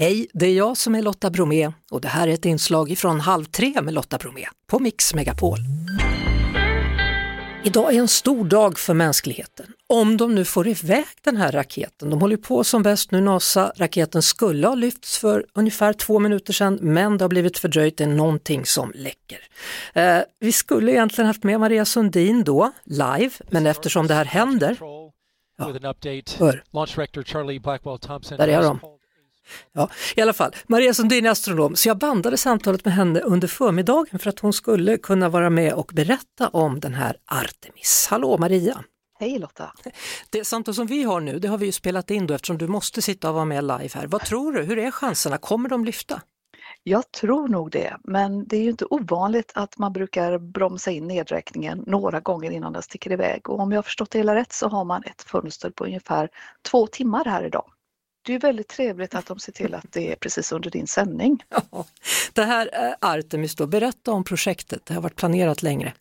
Hej, det är jag som är Lotta Bromé och det här är ett inslag från Halv tre med Lotta Bromé på Mix Megapol. Idag är en stor dag för mänskligheten. Om de nu får iväg den här raketen. De håller på som bäst nu, NASA. Raketen skulle ha lyfts för ungefär två minuter sedan men det har blivit fördröjt, det är någonting som läcker. Eh, vi skulle egentligen haft med Maria Sundin då, live, men eftersom det här händer Ja. Hör. Där är de. Ja, I alla fall, Maria Sundin är astronom, så jag bandade samtalet med henne under förmiddagen för att hon skulle kunna vara med och berätta om den här Artemis. Hallå Maria! Hej Lotta! Det samtal som vi har nu, det har vi ju spelat in då eftersom du måste sitta och vara med live här. Vad tror du, hur är chanserna? Kommer de lyfta? Jag tror nog det, men det är ju inte ovanligt att man brukar bromsa in nedräkningen några gånger innan den sticker iväg och om jag har förstått det hela rätt så har man ett fönster på ungefär två timmar här idag. Det är väldigt trevligt att de ser till att det är precis under din sändning. Ja, det här är Artemis då, berätta om projektet, det har varit planerat längre.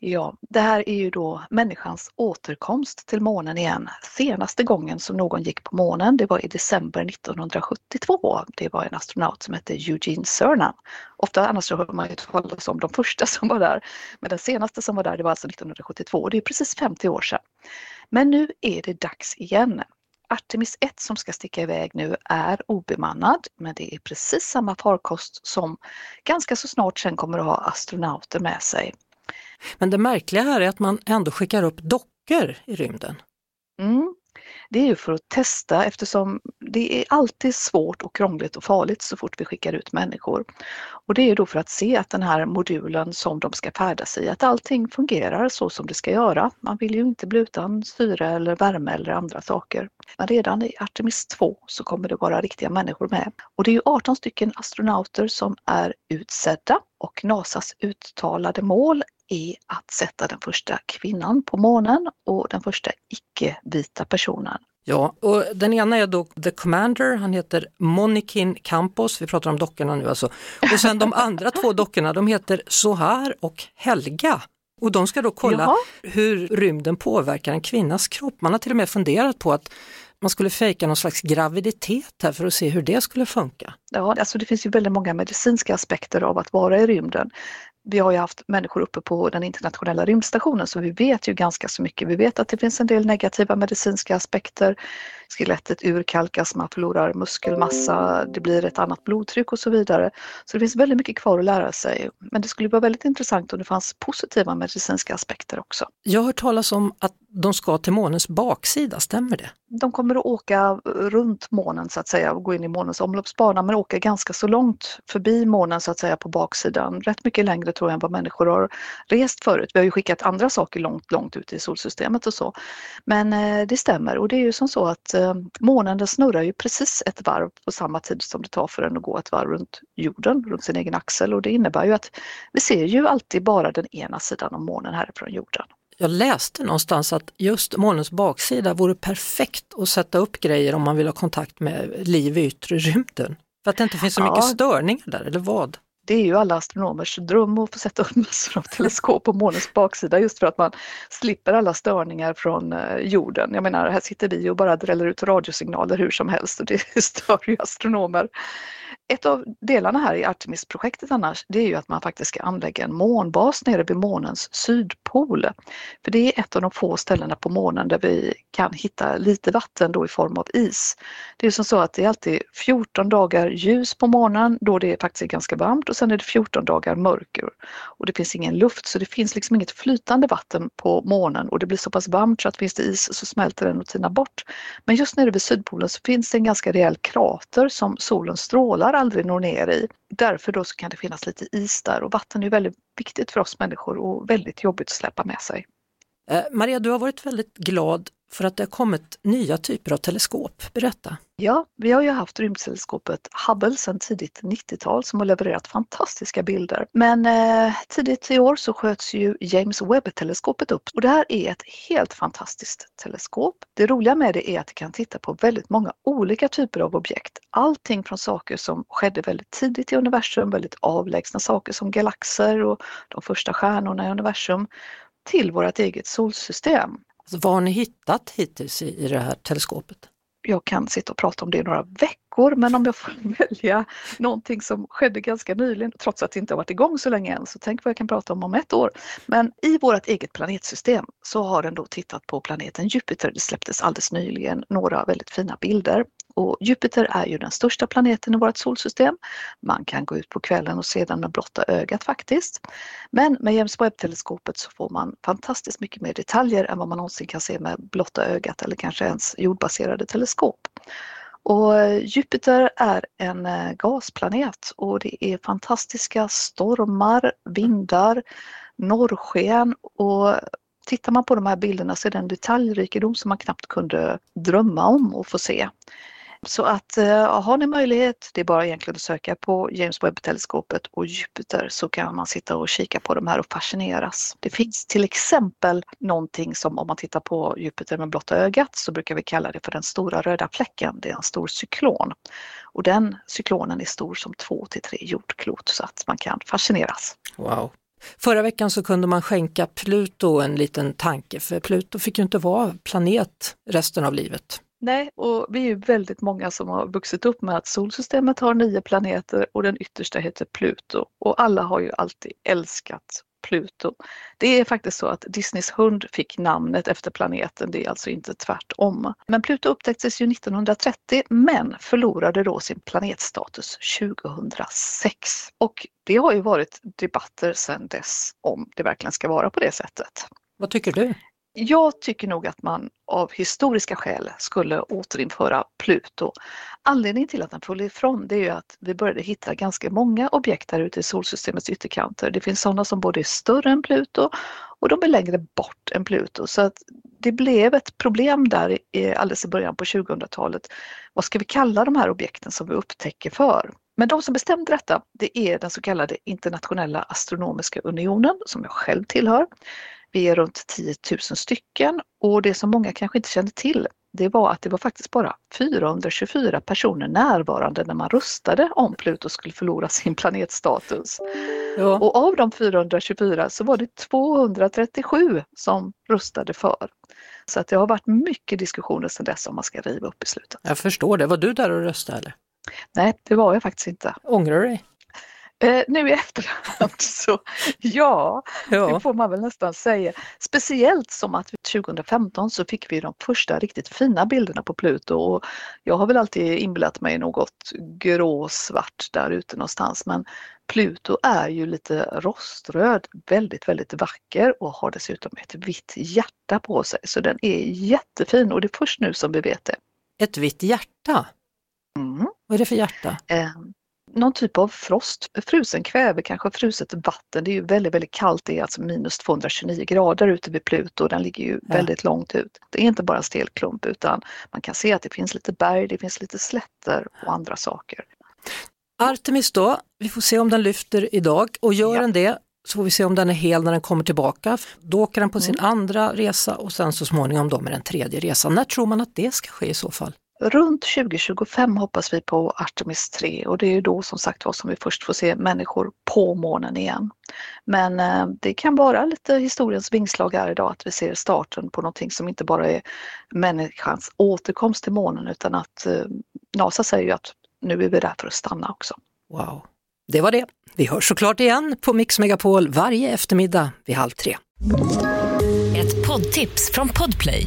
Ja, det här är ju då människans återkomst till månen igen. Senaste gången som någon gick på månen, det var i december 1972. Det var en astronaut som hette Eugene Cernan. Ofta annars så hör man ju talas om de första som var där, men den senaste som var där, det var alltså 1972. Det är precis 50 år sedan. Men nu är det dags igen. Artemis 1 som ska sticka iväg nu är obemannad, men det är precis samma farkost som ganska så snart sen kommer att ha astronauter med sig. Men det märkliga här är att man ändå skickar upp dockor i rymden. Mm. Det är ju för att testa eftersom det är alltid svårt och krångligt och farligt så fort vi skickar ut människor. Och det är då för att se att den här modulen som de ska färdas i, att allting fungerar så som det ska göra. Man vill ju inte bli utan syre eller värme eller andra saker. Men redan i Artemis 2 så kommer det vara riktiga människor med. Och det är ju 18 stycken astronauter som är utsedda och NASAs uttalade mål är att sätta den första kvinnan på månen och den första icke-vita personen. Ja, och den ena är då The Commander, han heter Monikin Campos, vi pratar om dockorna nu alltså. Och sen de andra två dockorna, de heter Sohar och Helga. Och de ska då kolla Jaha. hur rymden påverkar en kvinnas kropp. Man har till och med funderat på att man skulle fejka någon slags graviditet här för att se hur det skulle funka. Ja, alltså det finns ju väldigt många medicinska aspekter av att vara i rymden vi har ju haft människor uppe på den internationella rymdstationen så vi vet ju ganska så mycket. Vi vet att det finns en del negativa medicinska aspekter. Skelettet urkalkas, man förlorar muskelmassa, det blir ett annat blodtryck och så vidare. Så det finns väldigt mycket kvar att lära sig. Men det skulle vara väldigt intressant om det fanns positiva medicinska aspekter också. Jag har hört talas om att de ska till månens baksida, stämmer det? De kommer att åka runt månen så att säga och gå in i månens omloppsbana men åka ganska så långt förbi månen så att säga på baksidan. Rätt mycket längre tror jag än vad människor har rest förut. Vi har ju skickat andra saker långt, långt ut i solsystemet och så. Men eh, det stämmer och det är ju som så att eh, månen den snurrar ju precis ett varv på samma tid som det tar för den att gå ett varv runt jorden, runt sin egen axel och det innebär ju att vi ser ju alltid bara den ena sidan av månen härifrån jorden. Jag läste någonstans att just månens baksida vore perfekt att sätta upp grejer om man vill ha kontakt med liv i yttre rymden. För att det inte finns så mycket störningar där, eller vad? Det är ju alla astronomers dröm att få sätta upp massor av teleskop på månens baksida just för att man slipper alla störningar från eh, jorden. Jag menar, här sitter vi och bara dräller ut radiosignaler hur som helst och det stör ju astronomer. Ett av delarna här i Artemis-projektet annars, det är ju att man faktiskt ska anlägga en månbas nere vid månens sydpol. För det är ett av de få ställena på månen där vi kan hitta lite vatten då i form av is. Det är som så att det är alltid 14 dagar ljus på månen då det faktiskt är ganska varmt och sen är det 14 dagar mörker. Och det finns ingen luft så det finns liksom inget flytande vatten på månen och det blir så pass varmt så att finns det is så smälter den och tinar bort. Men just nere vid sydpolen så finns det en ganska rejäl krater som solen strålar aldrig når ner i. Därför då så kan det finnas lite is där och vatten är väldigt viktigt för oss människor och väldigt jobbigt att släppa med sig. Eh, Maria, du har varit väldigt glad för att det har kommit nya typer av teleskop. Berätta! Ja, vi har ju haft rymdteleskopet Hubble sedan tidigt 90-tal som har levererat fantastiska bilder. Men eh, tidigt i år så sköts ju James Webb-teleskopet upp och det här är ett helt fantastiskt teleskop. Det roliga med det är att det kan titta på väldigt många olika typer av objekt. Allting från saker som skedde väldigt tidigt i universum, väldigt avlägsna saker som galaxer och de första stjärnorna i universum till vårt eget solsystem. Alltså, vad har ni hittat hittills i, i det här teleskopet? Jag kan sitta och prata om det i några veckor veckor men om jag får välja någonting som skedde ganska nyligen, trots att det inte har varit igång så länge än, så tänk vad jag kan prata om om ett år. Men i vårt eget planetsystem så har den då tittat på planeten Jupiter. Det släpptes alldeles nyligen några väldigt fina bilder och Jupiter är ju den största planeten i vårt solsystem. Man kan gå ut på kvällen och se den med blotta ögat faktiskt. Men med James Webb-teleskopet så får man fantastiskt mycket mer detaljer än vad man någonsin kan se med blotta ögat eller kanske ens jordbaserade teleskop. Och Jupiter är en eh, gasplanet och det är fantastiska stormar, vindar, norrsken och tittar man på de här bilderna så är det en detaljrikedom som man knappt kunde drömma om att få se. Så att eh, har ni möjlighet, det är bara egentligen att söka på James Webb-teleskopet och Jupiter så kan man sitta och kika på de här och fascineras. Det finns till exempel någonting som om man tittar på Jupiter med blotta ögat så brukar vi kalla det för den stora röda fläcken. Det är en stor cyklon. Och den cyklonen är stor som två till tre jordklot så att man kan fascineras. Wow. Förra veckan så kunde man skänka Pluto en liten tanke för Pluto fick ju inte vara planet resten av livet. Nej, och vi är ju väldigt många som har vuxit upp med att solsystemet har nio planeter och den yttersta heter Pluto. Och alla har ju alltid älskat Pluto. Det är faktiskt så att Disneys hund fick namnet efter planeten, det är alltså inte tvärtom. Men Pluto upptäcktes ju 1930 men förlorade då sin planetstatus 2006. Och det har ju varit debatter sedan dess om det verkligen ska vara på det sättet. Vad tycker du? Jag tycker nog att man av historiska skäl skulle återinföra Pluto. Anledningen till att den föll ifrån det är ju att vi började hitta ganska många objekt där ute i solsystemets ytterkanter. Det finns sådana som både är större än Pluto och de är längre bort än Pluto. Så att det blev ett problem där alldeles i början på 2000-talet. Vad ska vi kalla de här objekten som vi upptäcker för? Men de som bestämde detta, det är den så kallade Internationella Astronomiska Unionen som jag själv tillhör. Vi är runt 10 000 stycken och det som många kanske inte kände till det var att det var faktiskt bara 424 personer närvarande när man röstade om Pluto skulle förlora sin planetstatus. Ja. Och av de 424 så var det 237 som röstade för. Så att det har varit mycket diskussioner sedan dess om man ska riva upp beslutet. Jag förstår det. Var du där och röstade? Eller? Nej, det var jag faktiskt inte. Ångrar du dig? Eh, nu i efterhand så ja, ja, det får man väl nästan säga. Speciellt som att 2015 så fick vi de första riktigt fina bilderna på Pluto och jag har väl alltid inbillat mig något gråsvart där ute någonstans men Pluto är ju lite roströd, väldigt väldigt vacker och har dessutom ett vitt hjärta på sig så den är jättefin och det är först nu som vi vet det. Ett vitt hjärta? Mm. Vad är det för hjärta? Eh, någon typ av frost, frusen kväve, kanske fruset vatten. Det är ju väldigt, väldigt kallt. Det är alltså minus 229 grader ute vid Pluto och den ligger ju ja. väldigt långt ut. Det är inte bara stelklump utan man kan se att det finns lite berg, det finns lite slätter och andra saker. Artemis då, vi får se om den lyfter idag och gör ja. den det så får vi se om den är hel när den kommer tillbaka. Då åker den på sin mm. andra resa och sen så småningom då med den tredje resan. När tror man att det ska ske i så fall? Runt 2025 hoppas vi på Artemis 3 och det är då som sagt var som vi först får se människor på månen igen. Men eh, det kan vara lite historiens vingslag här idag att vi ser starten på någonting som inte bara är människans återkomst till månen utan att eh, NASA säger ju att nu är vi där för att stanna också. Wow, det var det. Vi hörs såklart igen på Mix Megapol varje eftermiddag vid halv tre. Ett poddtips från Podplay.